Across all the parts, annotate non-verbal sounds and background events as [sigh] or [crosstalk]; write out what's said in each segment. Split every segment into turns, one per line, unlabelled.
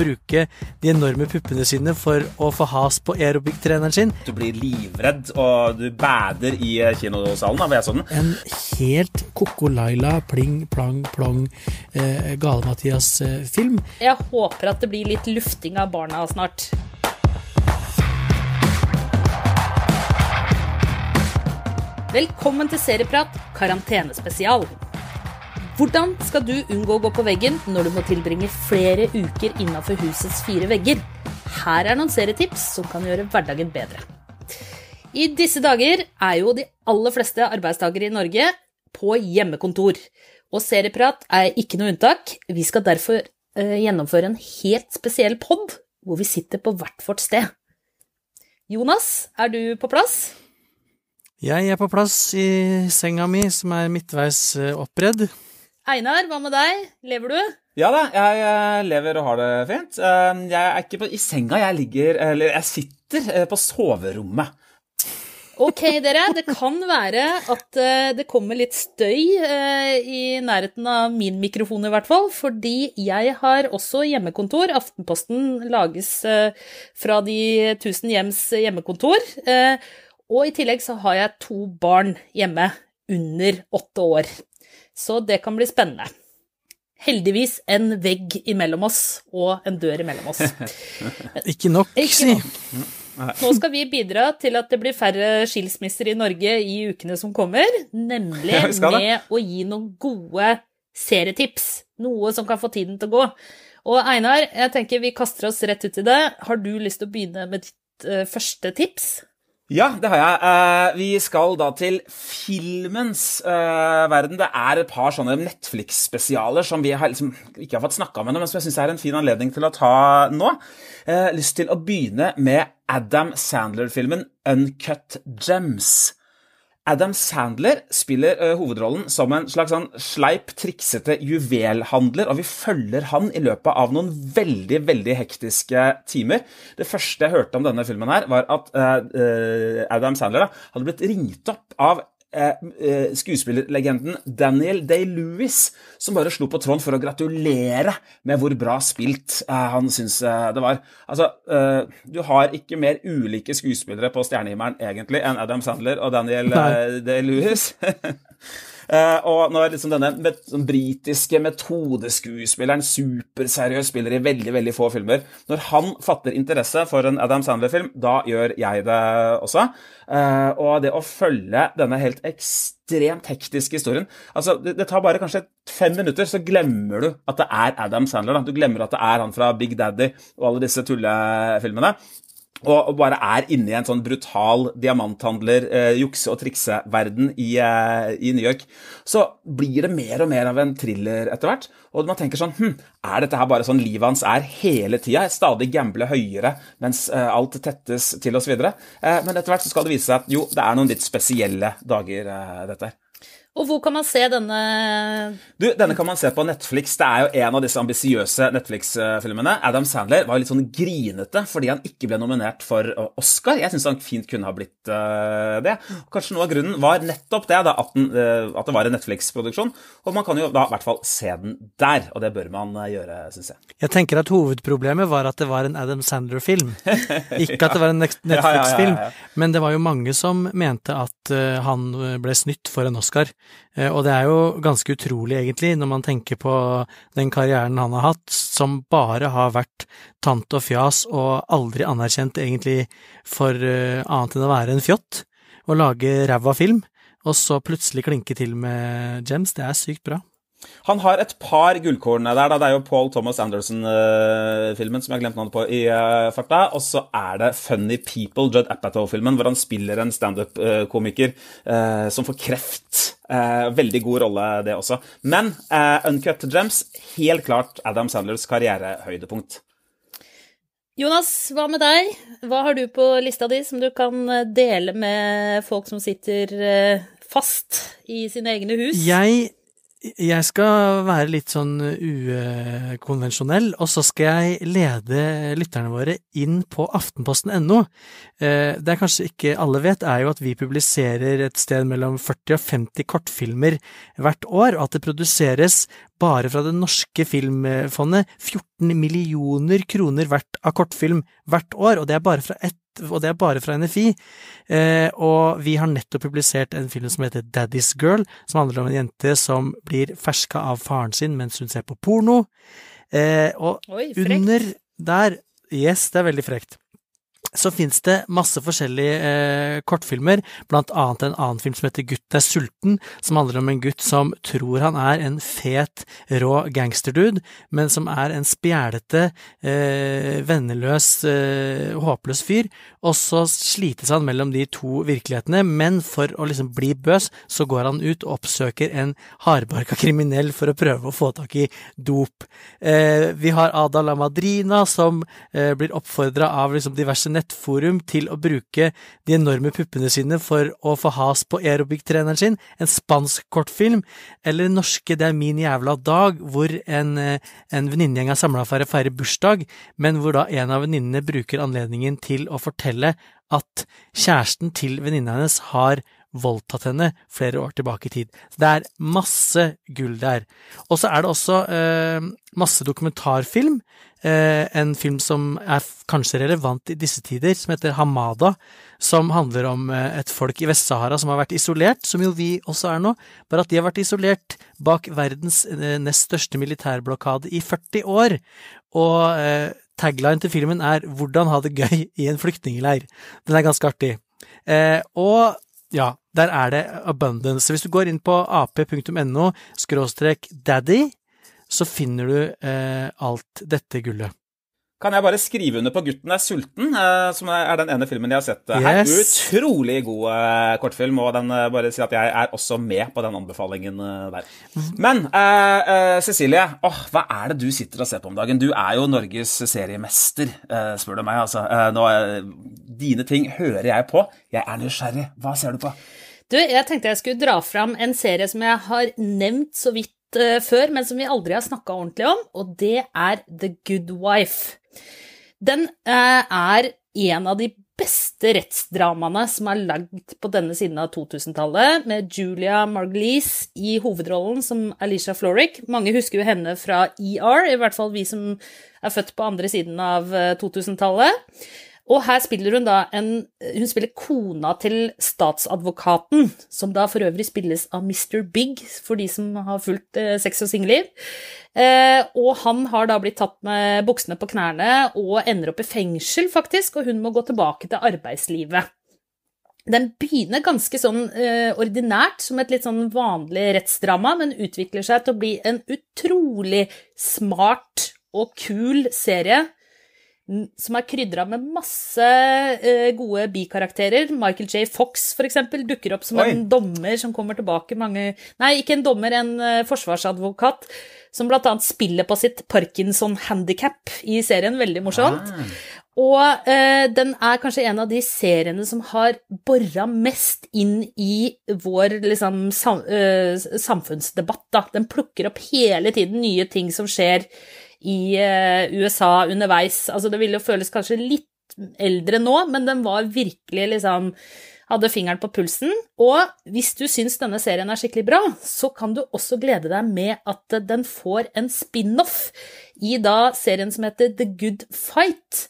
bruke de enorme puppene sine for å få has på aerobic-treneren sin.
Du blir livredd, og du bader i eh, kinosalen, da, jeg så den.
En helt Koko Laila, pling, plang, plong, eh, Gale-Mathias-film.
Jeg håper at det blir litt lufting av barna snart. Velkommen til Serieprat karantenespesial. Hvordan skal du unngå å gå på veggen når du må tilbringe flere uker innafor husets fire vegger? Her er noen serietips som kan gjøre hverdagen bedre. I disse dager er jo de aller fleste arbeidstakere i Norge på hjemmekontor. Og Serieprat er ikke noe unntak. Vi skal derfor eh, gjennomføre en helt spesiell pod hvor vi sitter på hvert vårt sted. Jonas, er du på plass?
Jeg er på plass i senga mi, som er midtveis eh, oppredd.
Einar, hva med deg? Lever du?
Ja da, jeg lever og har det fint. Eh, Jeg er ikke på, i senga, jeg ligger Eller jeg sitter eh, på soverommet.
Ok, dere. Det kan være at eh, det kommer litt støy i nærheten av min mikrofon, i hvert fall. Fordi jeg har også hjemmekontor. Aftenposten lages fra de tusen hjems hjemmekontor. Og i tillegg så har jeg to barn hjemme under åtte år. Så det kan bli spennende. Heldigvis en vegg imellom oss og en dør imellom oss. [laughs]
Ikke nok,
Ikke
si.
nok. Nå skal vi bidra til at det blir færre skilsmisser i Norge i ukene som kommer, nemlig [laughs]
Ja, vi det.
med å gi noen gode serietips. Noe som kan få tiden til å gå. Og Einar, jeg tenker vi kaster oss rett ut i det. Har du lyst til å begynne med ditt eh, første tips?
Ja, det har jeg. Eh, vi skal da til filmens eh, verden. Det er et par sånne Netflix-spesialer som vi har liksom ikke har fått snakka ennå, men som jeg syns er en fin anledning til å ta nå. Eh, lyst til å begynne med Adam Sandler-filmen Uncut Gems. Adam Sandler spiller uh, hovedrollen som en slags sånn sleip, triksete juvelhandler, og vi følger han i løpet av noen veldig, veldig hektiske timer. Det første jeg hørte om denne filmen her, var at uh, Adam Sandler da, hadde blitt ringt opp av eh, eh, skuespillerlegenden Daniel Day-Lewis, som bare slo på tråden for å gratulere med hvor bra spilt eh, han syns det var. Altså, eh, du har ikke mer ulike skuespillere på stjernehimmelen egentlig enn Adam Sandler og Daniel Day-Lewis. [laughs] Eh, og når liksom denne met sånn britiske metodeskuespilleren, superseriøs, spiller i veldig veldig få filmer Når han fatter interesse for en Adam Sandler-film, da gjør jeg det også. Eh, og det å følge denne helt ekstremt hektiske historien altså det, det tar bare kanskje fem minutter, så glemmer du at det er Adam Sandler. Da. Du glemmer at det er han fra Big Daddy og alle disse tullefilmene og bare er inne i en sånn brutal diamanthandler, eh, jukse- og trikseverden i, eh, i New York, så blir det mer og mer av en thriller etter hvert. Og man tenker sånn hm, Er dette her bare sånn livet hans er hele tida? Stadig gamble høyere mens eh, alt tettes til osv. Eh, men etter hvert så skal det vise seg at jo, det er noen litt spesielle dager, eh, dette her.
Og hvor kan man se denne
Du, Denne kan man se på Netflix. Det er jo en av disse ambisiøse Netflix-filmene. Adam Sandler var jo litt sånn grinete fordi han ikke ble nominert for uh, Oscar. Jeg syns han fint kunne ha blitt uh, det. Kanskje noe av grunnen var nettopp det, da, at, den, uh, at det var en Netflix-produksjon. Og man kan jo da i hvert fall se den der, og det bør man uh, gjøre, syns jeg.
Jeg tenker at hovedproblemet var at det var en Adam Sandler-film. [laughs] Ikke at det var en Netflix-film.
ja, ja.
Men det var jo mange som mente at uh, han ble snytt for en Oscar. Eh, og det er jo ganske utrolig, egentlig, når man tenker på den karrieren han har hatt, som bare har vært tant og fjas og aldri anerkjent egentlig for eh, annet enn å være en fjott og lage ræva film. Og så plutselig klinke til med Gems, det er sykt bra.
Han har et par gullkorn der. da. Det er jo Paul Thomas Anderson-filmen som jeg har glemt navnet på i eh, farta. Og så er det Funny People, Judd Apatow-filmen, hvor han spiller en standup-komiker eh, som får kreft. Eh, veldig god rolle, det også. Men eh, Uncut Gems, helt klart Adam Sandlers karrierehøydepunkt.
Jonas, hva med deg? Hva har du på lista di som du kan eh, dele med folk som sitter fast i sine egne hus?
Jeg jeg skal være litt sånn ukonvensjonell, og så skal jeg lede lytterne våre inn på aftenposten.no. Eh, det er kanskje ikke alle vet, er jo at vi publiserer et sted mellom 40 og 50 kortfilmer hvert år, og at det produseres bare fra det norske filmfondet 14 millioner kroner hvert av kortfilm hvert år, og det er bare fra ett og det er bare fra NFI. Eh, og vi har nettopp publisert en film som heter Daddy's Girl, som handler om en jente som blir ferska av faren sin mens hun ser på porno. Eh, og
Oi,
under der Yes, det er veldig frekt så fins det masse forskjellige eh, kortfilmer, blant annet en annen film som heter Gutt er sulten, som handler om en gutt som tror han er en fet, rå gangsterdude, men som er en spjælete, eh, venneløs, eh, håpløs fyr, og så slites han mellom de to virkelighetene, men for å liksom bli bøs, så går han ut og oppsøker en hardbarka kriminell for å prøve å få tak i dop. Eh, vi har Ada la Madrina, som eh, blir oppfordra av liksom diverse nettforum til å bruke de enorme puppene sine for å få has på aerobic-treneren sin, en spansk kortfilm, eller norske Det er min jævla dag, hvor en, eh, en venninnegjeng er samla for å feire bursdag, men hvor da en av venninnene bruker anledningen til å fortelle at kjæresten til venninna hennes har voldtatt henne flere år tilbake i tid. Det er masse gull der. Og så er det også eh, masse dokumentarfilm. Eh, en film som er kanskje relevant i disse tider, som heter Hamada, som handler om eh, et folk i Vest-Sahara som har vært isolert, som jo vi også er nå, bare at de har vært isolert bak verdens eh, nest største militærblokade i 40 år. Og tagline til filmen er 'Hvordan ha det gøy i en flyktningleir'. Den er ganske artig. Og ja, der er det abundance. Hvis du går inn på ap.no skråstrek daddy, så finner du eh, alt dette gullet.
Kan jeg bare skrive under på 'Gutten er sulten', eh, som er den ene filmen jeg har sett eh, her.
Yes.
Utrolig god eh, kortfilm, og den eh, bare sier at jeg er også med på den anbefalingen eh, der. Men eh, eh, Cecilie, åh, hva er det du sitter og ser på om dagen? Du er jo Norges seriemester, eh, spør du meg. altså. Eh, nå, eh, dine ting hører jeg på. Jeg er nysgjerrig. Hva ser du på?
Du, jeg tenkte jeg skulle dra fram en serie som jeg har nevnt så vidt før, men som vi aldri har snakka ordentlig om, og det er The Good Wife. Den eh, er en av de beste rettsdramaene som er lagd på denne siden av 2000-tallet, med Julia Margulies i hovedrollen som Alicia Florrick. Mange husker jo henne fra ER, i hvert fall vi som er født på andre siden av eh, 2000-tallet. Og her spiller hun da en Hun spiller kona til statsadvokaten, som da for øvrig spilles av Mr. Big, for de som har fulgt eh, Sex og singelliv. Eh, og han har da blitt tatt med buksene på knærne og ender opp i fengsel, faktisk, og hun må gå tilbake til arbeidslivet. Den begynner ganske sånn eh, ordinært, som et litt sånn vanlig rettsdrama, men utvikler seg til å bli en utrolig smart og kul serie som er krydra med masse uh, gode bikarakterer. Michael J. Fox, for eksempel, dukker opp som
Oi.
en dommer som kommer tilbake mange Nei, ikke en dommer, en uh, forsvarsadvokat, som blant annet spiller på sitt Parkinson-handikap i serien. Veldig morsomt.
Ah.
Og uh, den er kanskje en av de seriene som har bora mest inn i vår liksom, sam, samfunnsdebatt. Da. Den plukker opp hele tiden nye ting som skjer i eh, USA underveis. Altså, det ville jo føles kanskje litt eldre nå, men den var virkelig liksom hadde fingeren på pulsen. Og hvis du syns denne serien er skikkelig bra, så kan du også glede deg med at den får en spin-off i da serien som heter The Good Fight.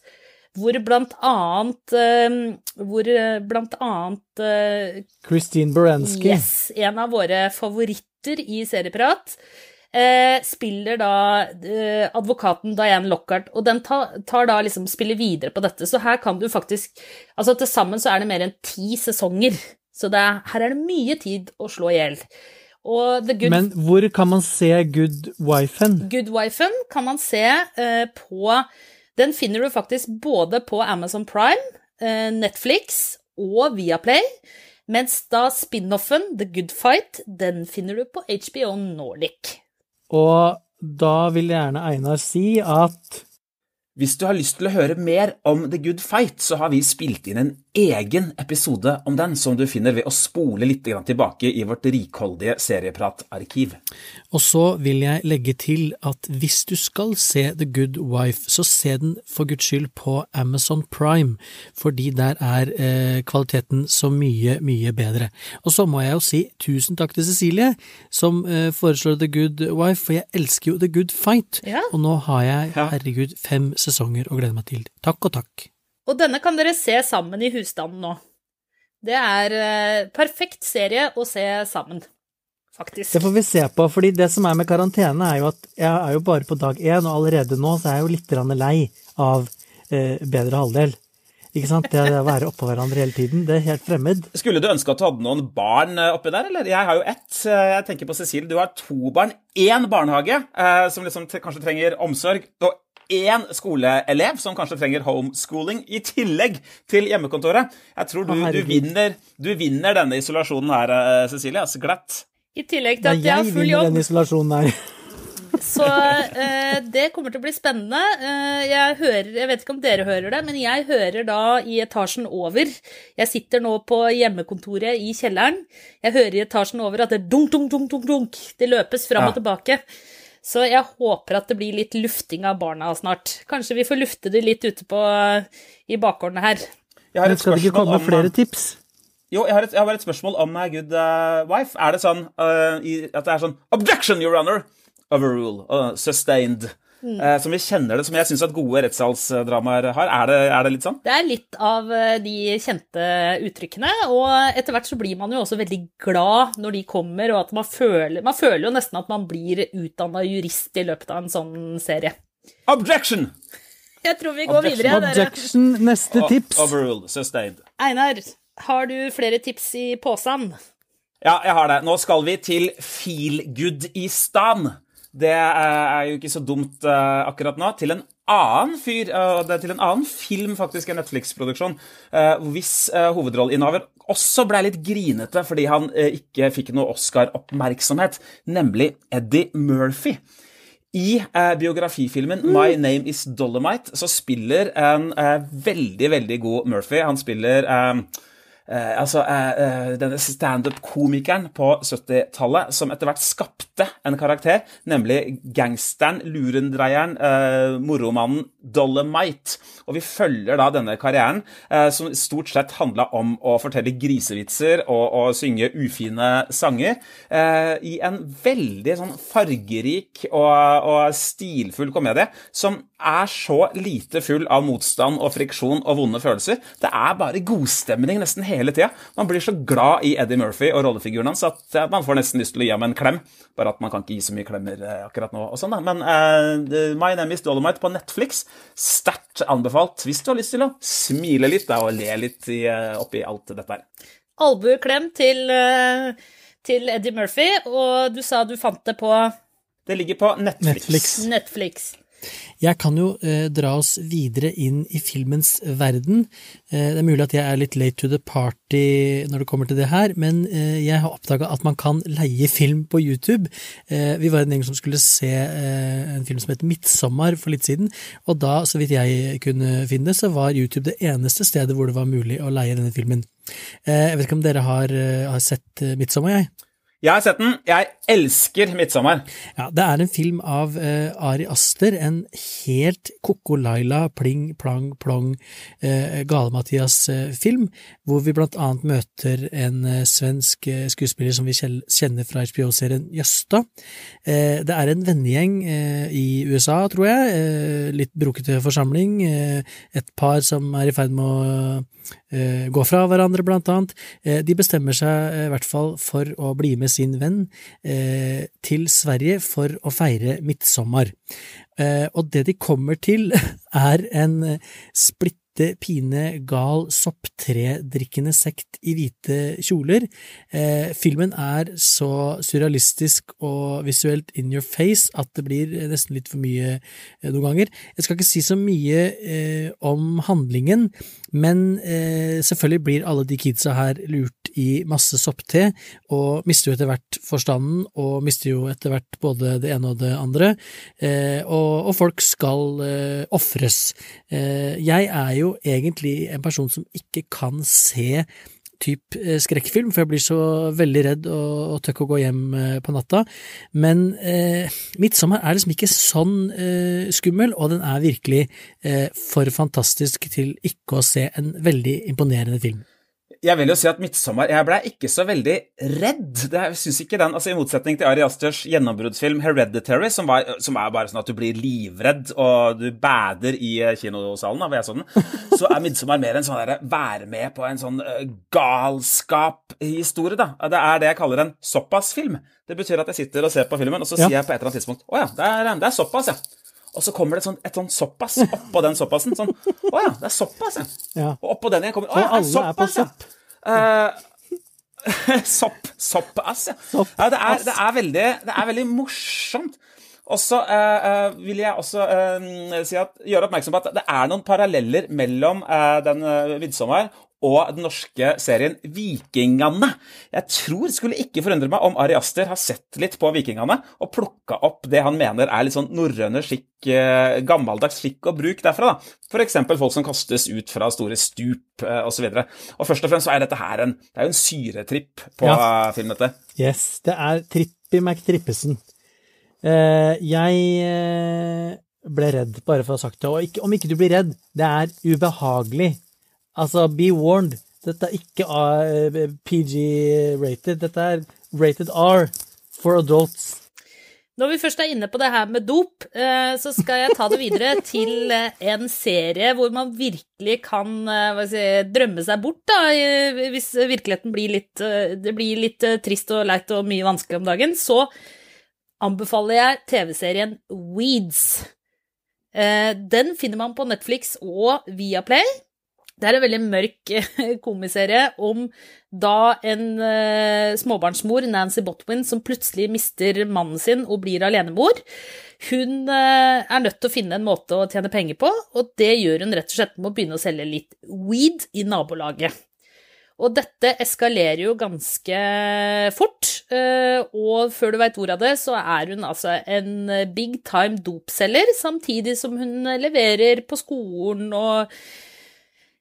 Hvor blant annet eh, Hvor eh, blant annet
Christine Berensky.
Yes, en av våre favoritter i Serieprat. Eh, spiller da eh, advokaten Diane Lockhart, og den tar, tar da liksom spiller videre på dette. Så her kan du faktisk Altså til sammen så er det mer enn ti sesonger. Så er, her er det mye tid å slå i hjel. Og The Good
Men hvor kan man se Good Wifen?
Good Wifen kan man se eh, på Den finner du faktisk både på Amazon Prime, eh, Netflix og Viaplay. Mens da spin-offen, The Good Fight, den finner du på HBO Nordic.
Og da vil gjerne Einar si at
Hvis du har lyst til å høre mer om The Good Fight, så har vi spilt inn en egen episode om den, som du finner ved å spole litt tilbake i vårt rikholdige seriepratarkiv.
Og så vil jeg legge til at hvis du skal se The Good Wife, så se den for guds skyld på Amazon Prime, fordi der er eh, kvaliteten så mye, mye bedre. Og så må jeg jo si tusen takk til Cecilie, som eh, foreslår The Good Wife, for jeg elsker jo The Good Fight,
Ja.
og nå har jeg, herregud, fem sesonger å glede meg til. Takk og takk.
Og denne kan dere se sammen i husstanden nå. Det er eh, perfekt serie å se sammen, faktisk.
Det får vi se på, fordi det som er med karantene, er jo at jeg er jo bare på dag én, og allerede nå så er jeg jo litt lei av eh, bedre halvdel. Ikke sant? Det å være oppå hverandre hele tiden, det er helt fremmed.
Skulle du ønske at du hadde noen barn eh, oppi der, eller? Jeg har jo ett. Eh, Jeg tenker på Cecilie, du har to barn. Én barnehage eh, som liksom t- kanskje trenger omsorg, og én skoleelev som kanskje trenger homeschooling, i tillegg til hjemmekontoret. Jeg tror du, du, vinner, du vinner denne isolasjonen her, eh, Cecilie. Altså, glatt.
I tillegg til at jeg har full
vinner
jobb,
den isolasjonen her.
så eh, det kommer til å bli spennende. Eh, jeg hører, jeg vet ikke om dere hører det, men jeg hører da i etasjen over. Jeg sitter nå på hjemmekontoret i kjelleren. Jeg hører i etasjen over at det dunk, dunk, dunk, dunk, dunk. Det løpes fram
Ja.
og tilbake. Så jeg håper at det blir litt lufting av barna snart. Kanskje vi får lufte det litt ute på, i bakgårdene her.
Jeg har
Men
et
skal det ikke komme
om,
flere tips?
Jo, jeg har, et, jeg har et spørsmål om My Good uh, Wife. Er det sånn uh, i, at det er sånn Objection, your honor! Overrule. Uh, sustained. Eh, som vi kjenner det, som jeg syns at gode rettssalsdramaer har. Er det, er det litt sånn?
Det er litt av eh, de kjente uttrykkene, og etter hvert så blir man jo også veldig glad når de kommer, og at man føler Man føler jo nesten at man blir utdanna jurist i løpet av en sånn serie.
Objection!
Jeg tror vi går
Objection.
videre, dere.
Objection, neste tips.
Overruled, Sustained.
Einar, har du flere tips i posen?
Ja, jeg har det. Nå skal vi til Feelgood-istan. Det er jo ikke så dumt eh, akkurat nå. Til en annen fyr, eh, det er til en annen film, faktisk, en Netflix-produksjon, uh, hvis hovedrolleinnehaver også ble litt grinete fordi han eh, ikke fikk noe Oscar-oppmerksomhet, nemlig Eddie Murphy. I eh, biografifilmen My Name Is Dolomite så spiller en eh, veldig, veldig god Murphy. Han spiller eh, eh, altså eh, eh, denne standup-komikeren på 70-tallet som etter hvert skapte en karakter, nemlig gangsteren, lurendreieren, eh, moromannen Dolomite. Og vi følger da denne karrieren, eh, som stort sett handla om å fortelle grisevitser og, og synge ufine sanger, eh, i en veldig sånn fargerik og, og stilfull komedie, som er så lite full av motstand og friksjon og vonde følelser. Det er bare godstemning nesten hele tida. Man blir så glad i Eddie Murphy og rollefiguren hans at eh, man får nesten lyst til å gi ham en klem. Bare at man kan ikke gi så mye klemmer eh, akkurat nå. og sånn da. Men uh, My Name Is Dolomite på Netflix, sterkt anbefalt hvis du har lyst til å smile litt da, og le litt i, oppi alt dette her.
Albueklem til, til Eddie Murphy, og du sa du fant det på
Det ligger på Netflix.
Netflix.
Netflix.
Jeg kan jo eh, dra oss videre inn i filmens verden. Eh, det er mulig at jeg er litt late to the party når det kommer til det her, men eh, jeg har oppdaga at man kan leie film på YouTube. Eh, vi var en gjeng som skulle se eh, en film som heter Midtsommer for litt siden, og da, så vidt jeg kunne finne, så var YouTube det eneste stedet hvor det var mulig å leie denne filmen. Eh, jeg vet ikke om dere har, har sett Midtsommer, jeg?
Jeg har sett den. Jeg elsker 'Midtsommer'.
Ja, det er en film av eh, Ari Aster, en helt Koko Laila, pling, plang, plong, eh, Gale-Mathias-film, hvor vi blant annet møter en eh, svensk eh, skuespiller som vi kjenner fra HBO-serien Jøsta. Eh, det er en vennegjeng eh, i USA, tror jeg, eh, litt brokete forsamling, eh, et par som er i ferd med å eh, gå fra hverandre, blant annet. Eh, de bestemmer seg eh, i hvert fall for å bli med sin venn til Sverige for å feire midtsommer. Og det de kommer til, [laughs] er en eh, splitte pine gal sopptredrikkende sekt i hvite kjoler. Eh, filmen er så surrealistisk og visuelt in your face at det blir nesten litt for mye eh, noen ganger. Jeg skal ikke si så mye eh, om handlingen, men eh, selvfølgelig blir alle de kidsa her lurt i masse soppte, og mister jo etter hvert forstanden, og mister jo etter hvert både det ene og det andre, eh, og, og, folk skal eh, ofres. Eh, jeg er jo egentlig en person som ikke kan se type eh, skrekkfilm, for jeg blir så veldig redd og, og tør ikke å gå hjem på natta. Men eh, 'Midtsommer' er liksom ikke sånn eh, skummel, og den er virkelig eh, for fantastisk til ikke å se en veldig imponerende film
jeg vil jo si at 'Midtsommer' Jeg ble ikke så veldig redd. Det, jeg synes ikke den, altså I motsetning til Ari Asters gjennombruddsfilm 'Hereditary', som, var, som, er bare sånn at du blir livredd og du bader i eh, kinosalen, da, jeg så den, så er 'Midtsommer' mer en sånn derre være med på en sånn uh, galskap-historie. da. Det er det jeg kaller en såpass-film. Det betyr at jeg sitter og ser på filmen, og så ja. sier jeg på et eller annet tidspunkt 'Å ja, det er, det er såpass', ja. Og så kommer det et sånt, et sånn såpass oppå den såpassen. Sånn Å ja, det er såpass, ja.
ja.
Og oppå den igjen kommer Å ja, det er såpass, ja. Uh, sopp. Soppass, ja. Sopp [laughs] ja det, er, det, er veldig, det, er, veldig, morsomt. Og så uh, uh, vil jeg også si at, gjøre oppmerksom på at det er noen paralleller mellom den uh, 'Midtsommer' og den norske serien Vikingene. Jeg tror, skulle ikke forundre meg om Ari Aster har sett litt på Vikingene og plukka opp det han mener er litt sånn norrøne skikk, eh, gammeldags skikk og bruk derfra. da. F.eks. folk som kastes ut fra store stup eh, osv. Og, og først og fremst så er dette her en, det er jo en syretripp på ja. filmen, dette.
Yes, det er Trippi McTrippesen. Uh, jeg ble redd, bare for å ha sagt det. Og ikke, om ikke du blir redd, det er ubehagelig Altså, be warned. Dette er ikke uh, PG-rated. Dette er rated R for adults.
Når vi først er inne på det her med dop, eh, så skal jeg ta det videre til eh, en serie hvor man virkelig kan si, drømme seg bort, da, hvis virkeligheten blir litt, blir litt trist og leit og mye vanskelig om dagen. Så anbefaler jeg TV-serien Weeds. Den finner man på Netflix og Viaplay. Det er en veldig mørk komiserie om da en uh, småbarnsmor, Nancy Botwin, som plutselig mister mannen sin og blir alenemor. Hun uh, er nødt til å finne en måte å tjene penger på, og det gjør hun rett og slett med å begynne å selge litt weed i nabolaget. Og dette eskalerer jo ganske fort, og før du veit ordet av det, så er hun altså en big time dopselger, samtidig som hun leverer på skolen og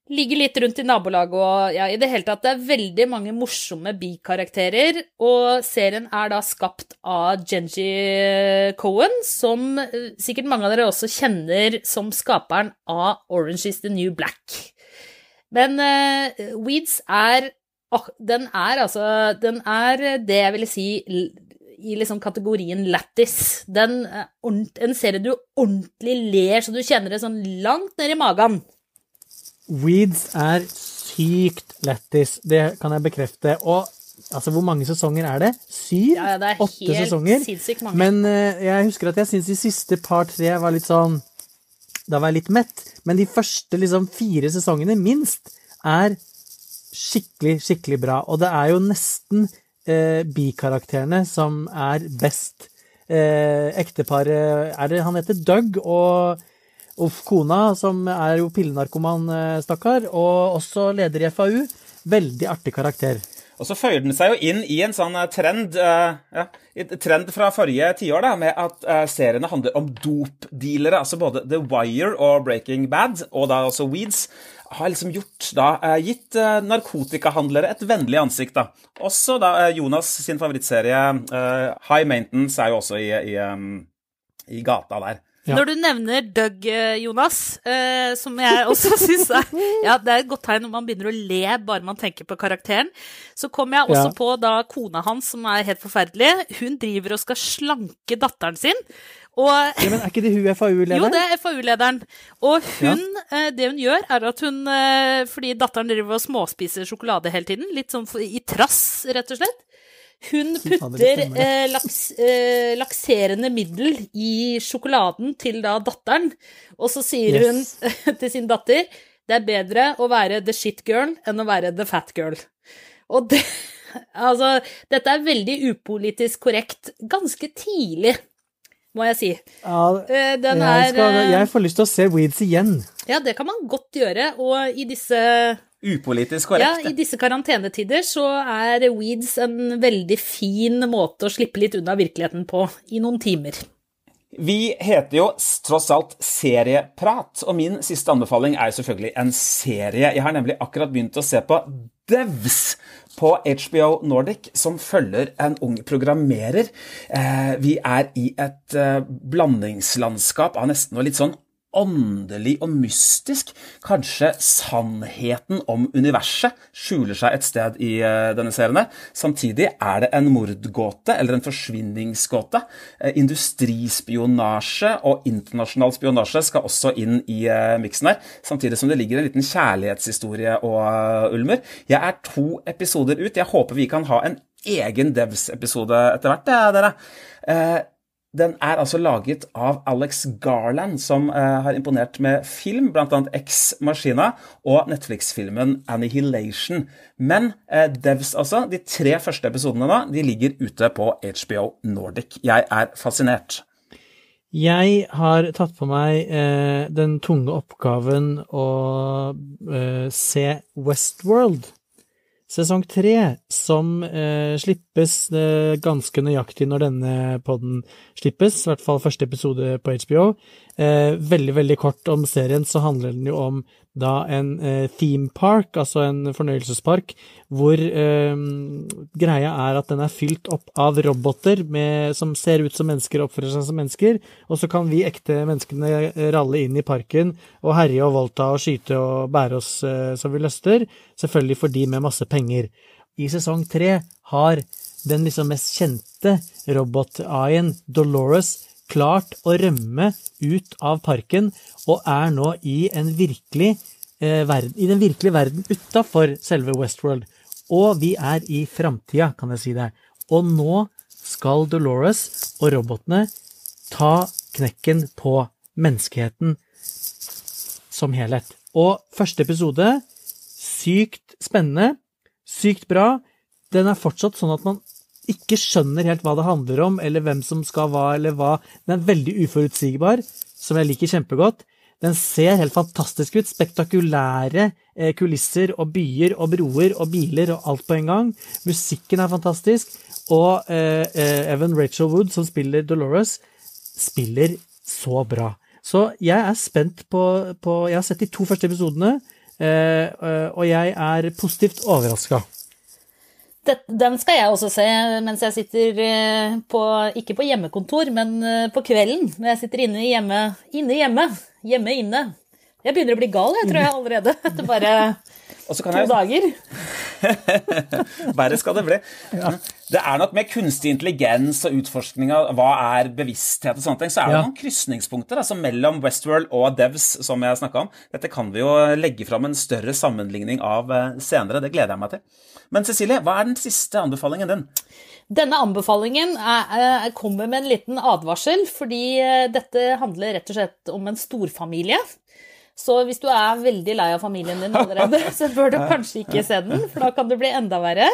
ligger litt rundt i nabolaget og ja, i det hele tatt. Det er veldig mange morsomme bikarakterer, og serien er da skapt av Genji Cohen, som eh, sikkert mange av dere også kjenner som skaperen av Orange is the New Black. Men uh, Weeds er oh, Den er altså Den er det jeg ville si i liksom kategorien lættis. En serie du ordentlig ler så du kjenner det sånn langt ned i magen.
Weeds er sykt lættis, det kan jeg bekrefte. Og altså, hvor mange sesonger er det? Syv?
Ja, det er
Åtte helt sesonger?
sinnssykt mange.
Men uh, jeg husker at jeg syns de siste par-tre var litt sånn Da var jeg litt mett. Men de første liksom fire sesongene, minst, er skikkelig, skikkelig bra. Og det er jo nesten uh, bikarakterene som er best. Uh, ekteparet Er det han heter Doug og Uff, kona, som er jo pillenarkoman, eh, stakkar, og også leder i FAU. Veldig artig karakter.
Og så føyer den seg jo inn i en sånn eh, trend, uh, ja, trend fra forrige tiår, da, med at seriene handler om dopdealere. Altså både The Wire og Breaking Bad, og da også Weeds, har liksom gjort da, gitt narkotikahandlere et vennlig ansikt. da. Også da Jonas sin favorittserie High Maintenance er jo også i, i, i gata der.
Ja. Når du nevner Doug, eh, Jonas, eh, som jeg også [laughs] syns er Ja, det er et godt tegn når man begynner å le bare man tenker på karakteren. Så kom jeg også ja. på da kona hans, som er helt forferdelig, hun driver og skal slanke datteren sin.
Og, ja, men Er ikke det hun FAU-lederen?
Jo, det er FAU-lederen. Og hun, ja. eh, det hun gjør, er at hun eh, Fordi datteren driver og småspiser sjokolade hele tiden, litt sånn i trass, rett og slett. Hun putter eh, laks, eh, lakserende middel i sjokoladen til da datteren, og så sier yes. hun [laughs] til sin datter det er bedre å være the shit girl enn å være the fat girl. Og det [laughs] Altså, dette er veldig upolitisk korrekt ganske tidlig, må jeg si.
Ja, eh, jeg, skal, eh, jeg, får lyst til å se Weeds igjen.
Ja, det kan man godt gjøre, og i disse
Upolitisk
Ja. I disse karantenetider så er weeds en veldig fin måte å slippe litt unna virkeligheten på i noen timer.
Vi heter jo tross alt Serieprat, og min siste anbefaling er selvfølgelig en serie. Jeg har nemlig akkurat begynt å se på Devs på HBO Nordic, som følger en ung programmerer. Eh, vi er i et eh, blandingslandskap av nesten noe litt sånn åndelig og mystisk. Kanskje sannheten om universet skjuler seg et sted i eh, denne serien. Samtidig er det en mordgåte, eller en forsvinningsgåte. Eh, Industrispionasje og internasjonal spionasje skal også inn i eh, miksen her. Samtidig som det ligger en liten kjærlighetshistorie og ulmer. Jeg er to episoder ut. Jeg håper vi kan ha en egen Devs-episode etter hvert, ja, dere. Den er altså laget av Alex Garland, som eh, har imponert med film, bl.a. Ex Machina og Netflix-filmen Annihilation. Men eh, Devs, altså, de tre første episodene nå, de ligger ute på HBO Nordic. Jeg er fascinert.
Jeg har tatt på meg eh, den tunge oppgaven å eh, se Westworld. Sesong tre, som eh, slippes eh, ganske nøyaktig når denne podden slippes, i hvert fall første episode på HBO. Eh, veldig, veldig kort om serien, så handler den jo om da en eh, theme park, altså en fornøyelsespark, hvor eh, greia er at den er fylt opp av roboter med, som ser ut som mennesker og oppfører seg som mennesker, og så kan vi ekte menneskene eh, ralle inn i parken og herje og voldta og skyte og bære oss eh, som vi lyster, selvfølgelig for de med masse penger. I sesong tre har den liksom mest kjente robot-AI-en, Dolores, klart å rømme ut av parken, og er nå i, virkelig, eh, verden, i den virkelige verden utafor selve Westworld. Og vi er i framtida, kan jeg si det. Og nå skal Dolores og robotene ta knekken på menneskeheten som helhet. Og første episode, sykt spennende, sykt bra. Den er fortsatt sånn at man ikke skjønner helt hva det handler om, eller hvem som skal hva, eller hva. Den er veldig uforutsigbar, som jeg liker kjempegodt. Den ser helt fantastisk ut. Spektakulære eh, kulisser og byer og broer og biler og alt på en gang. Musikken er fantastisk. Og eh, eh, Evan Rachel Wood, som spiller Dolores, spiller så bra. Så jeg er spent på, på Jeg har sett de to første episodene, og jeg er positivt overraska.
Det, den skal jeg også se mens jeg sitter eh, på Ikke på hjemmekontor, men eh, på kvelden. Når jeg sitter inne hjemme. Inne hjemme. Hjemme inne. Jeg begynner å bli gal, jeg tror jeg allerede. [laughs] Etter bare
Og så kan
to
jeg
dager. [laughs]
Verre skal det bli. Det er nok med kunstig intelligens og utforskning av hva er bevissthet og sånne ting, så er det
Ja.
noen krysningspunkter altså mellom Westworld og Devs, som jeg snakka om. Dette kan vi jo legge fram en større sammenligning av eh, senere. Det gleder jeg meg til. Men Cecilie, hva er den siste anbefalingen din?
Denne anbefalingen er, er, kommer med en liten advarsel, fordi eh, dette handler rett og slett om en storfamilie. Så hvis du er veldig lei av familien din allerede, [laughs] så bør du kanskje ikke se den, for da kan det bli enda verre.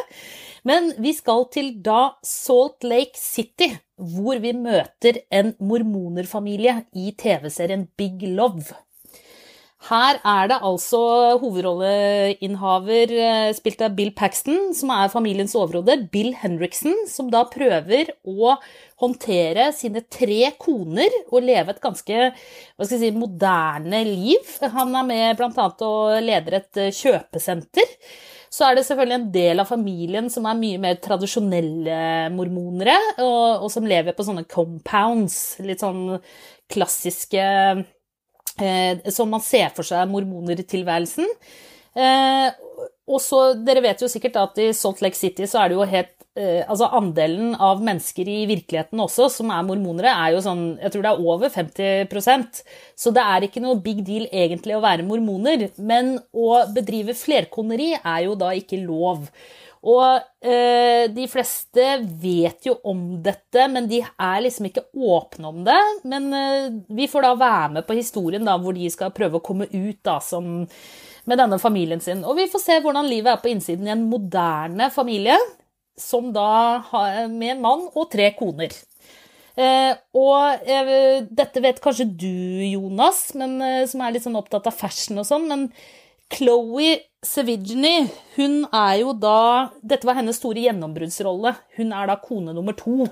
Men vi skal til da Salt Lake City, hvor vi møter en mormonerfamilie i TV-serien Big Love. Her er det altså hovedrolleinnehaver eh, spilt av Bill Paxton, som er familiens overhode, Bill Henriksen, som da prøver å håndtere sine tre koner og leve et ganske si, moderne liv. Han er med bl.a. og leder et eh, kjøpesenter. Så er det selvfølgelig en del av familien som er mye mer tradisjonelle mormonere, og, og som lever på sånne compounds, litt sånn klassiske som man ser for seg mormonertilværelsen. Eh, og så, Dere vet jo sikkert at i Salt Lake City så er det jo helt eh, Altså andelen av mennesker i virkeligheten også som er mormonere, er jo sånn Jeg tror det er over 50% Så det er ikke noe big deal egentlig å være mormoner. Men å bedrive flerkoneri er jo da ikke lov. Og eh, de fleste vet jo om dette, men de er liksom ikke åpne om det. Men eh, vi får da være med på historien da, hvor de skal prøve å komme ut da, som, med denne familien sin. Og vi får se hvordan livet er på innsiden i en moderne familie, som da har med en mann og tre koner. Eh, og eh, dette vet kanskje du, Jonas, men, eh, som er litt sånn opptatt av fashion og sånn, men Chloé Sevigny, hun er jo da Dette var hennes store gjennombruddsrolle. Hun er da kone nummer to,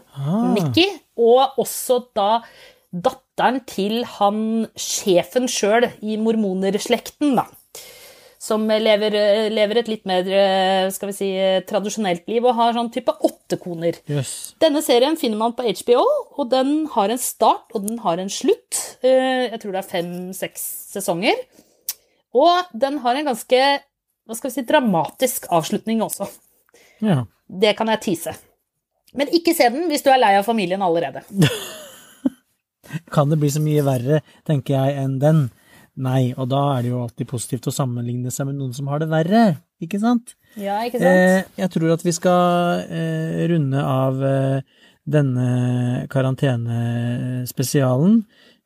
Nikki, og også da datteren til han sjefen sjøl i mormonerslekten, da. Som lever, lever et litt mer skal vi si, tradisjonelt liv og har sånn type åtte koner.
Yes.
Denne serien finner man på HBO, og den har en start og den har en slutt. Eh, Jeg tror det er fem-seks sesonger. Og den har en ganske hva skal vi si, dramatisk avslutning også.
Ja.
Det kan jeg tease. Men ikke se den hvis du er lei av familien allerede. [laughs]
Kan det bli så mye verre, tenker jeg, enn den? Nei, og da er det jo alltid positivt å sammenligne seg med noen som har det verre, ikke sant?
Ja, ikke sant?
Eh, jeg tror at vi skal eh, runde av eh, denne karantenespesialen.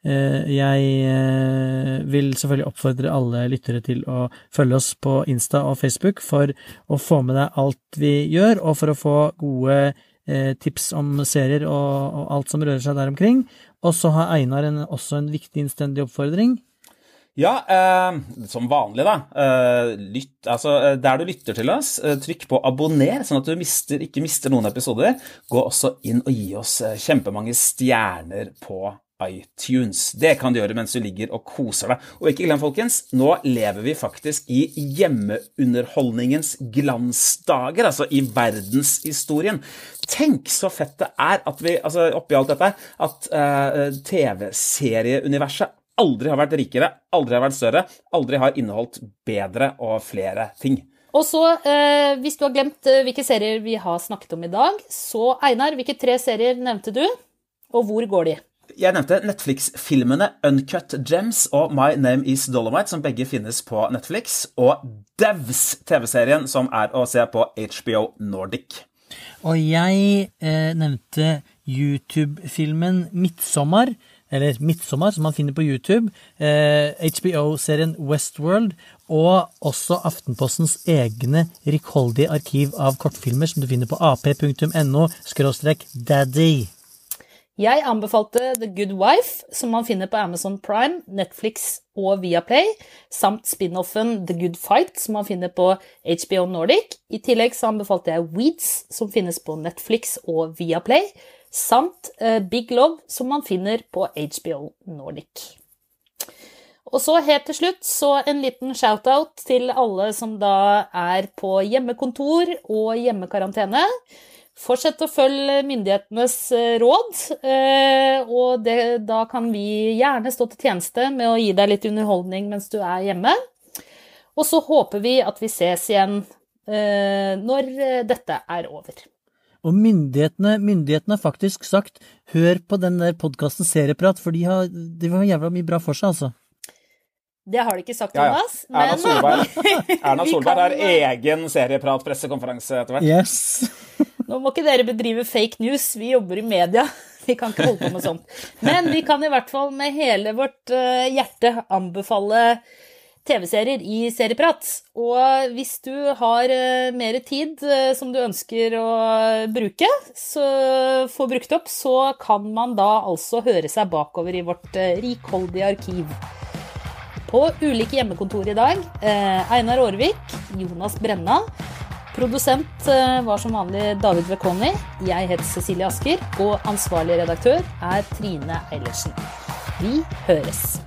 Eh, jeg eh, vil selvfølgelig oppfordre alle lyttere til å følge oss på Insta og Facebook for å få med deg alt vi gjør, og for å få gode eh, tips om serier og, alt som rører seg der omkring. Og så har Einar en, også en viktig innstendig oppfordring.
Ja, eh, som vanlig, da. Eh, lytt, altså, der du lytter til oss, trykk på abonner, sånn at du mister, ikke mister noen episoder. Gå også inn og gi oss kjempemange stjerner på iTunes. Det kan du gjøre mens du ligger og koser deg. Og ikke glem, folkens, nå lever vi faktisk i hjemmeunderholdningens glansdager, altså i verdenshistorien. Tenk så fett det er at vi, altså oppi alt dette, at uh, TV-serieuniverset aldri har vært rikere, aldri har vært større, aldri har inneholdt bedre og flere ting.
Og så, eh, hvis du har glemt eh, hvilke serier vi har snakket om i dag, så Einar, hvilke tre serier nevnte du, og hvor går de?
Jeg nevnte Netflix-filmene Uncut Gems og My Name Is Dolomite, som begge finnes på Netflix, og Devs, TV-serien som er å se på HBO Nordic.
Og jeg eh, nevnte YouTube-filmen Midtsommer, eller Midtsommer, som man finner på YouTube, eh, HBO-serien Westworld, og også Aftenpostens egne rikholdige arkiv av kortfilmer som du finner på ap.no daddy.
Jeg anbefalte The Good Wife, som man finner på Amazon Prime, Netflix og Viaplay, samt spin-offen The Good Fight, som man finner på HBO Nordic. I tillegg så anbefalte jeg Weeds, som finnes på Netflix og Viaplay, samt eh, Big Love, som man finner på HBO Nordic. Og så helt til slutt så en liten shout-out til alle som da er på hjemmekontor og hjemmekarantene. Fortsett å følge myndighetenes eh, råd, eh, og det, da kan vi gjerne stå til tjeneste med å gi deg litt underholdning mens du er hjemme. Og så håper vi at vi ses igjen eh, når dette er over.
Og myndighetene, myndighetene har faktisk sagt 'hør på den der podkasten Serieprat', for de har, de har jævla mye bra for seg, altså.
Det har de ikke sagt,
Ja, ja. Erna Solberg, [laughs] Erna Solberg har egen serieprat-pressekonferanse etter hvert.
Yes.
Nå må ikke dere bedrive fake news, vi jobber i media. [laughs] Vi kan ikke holde på med sånt. Men vi kan i hvert fall med hele vårt eh, hjerte anbefale TV-serier i Serieprat. Og hvis du har eh, mer tid eh, som du ønsker å bruke, så få brukt opp, så kan man da altså høre seg bakover i vårt rikholdige arkiv. På ulike hjemmekontor i dag. Einar Aarvik, Jonas Brenna. Produsent eh, var som vanlig David Vekoni. Jeg heter Cecilie Asker, og ansvarlig redaktør er Trine Eilertsen. Vi høres.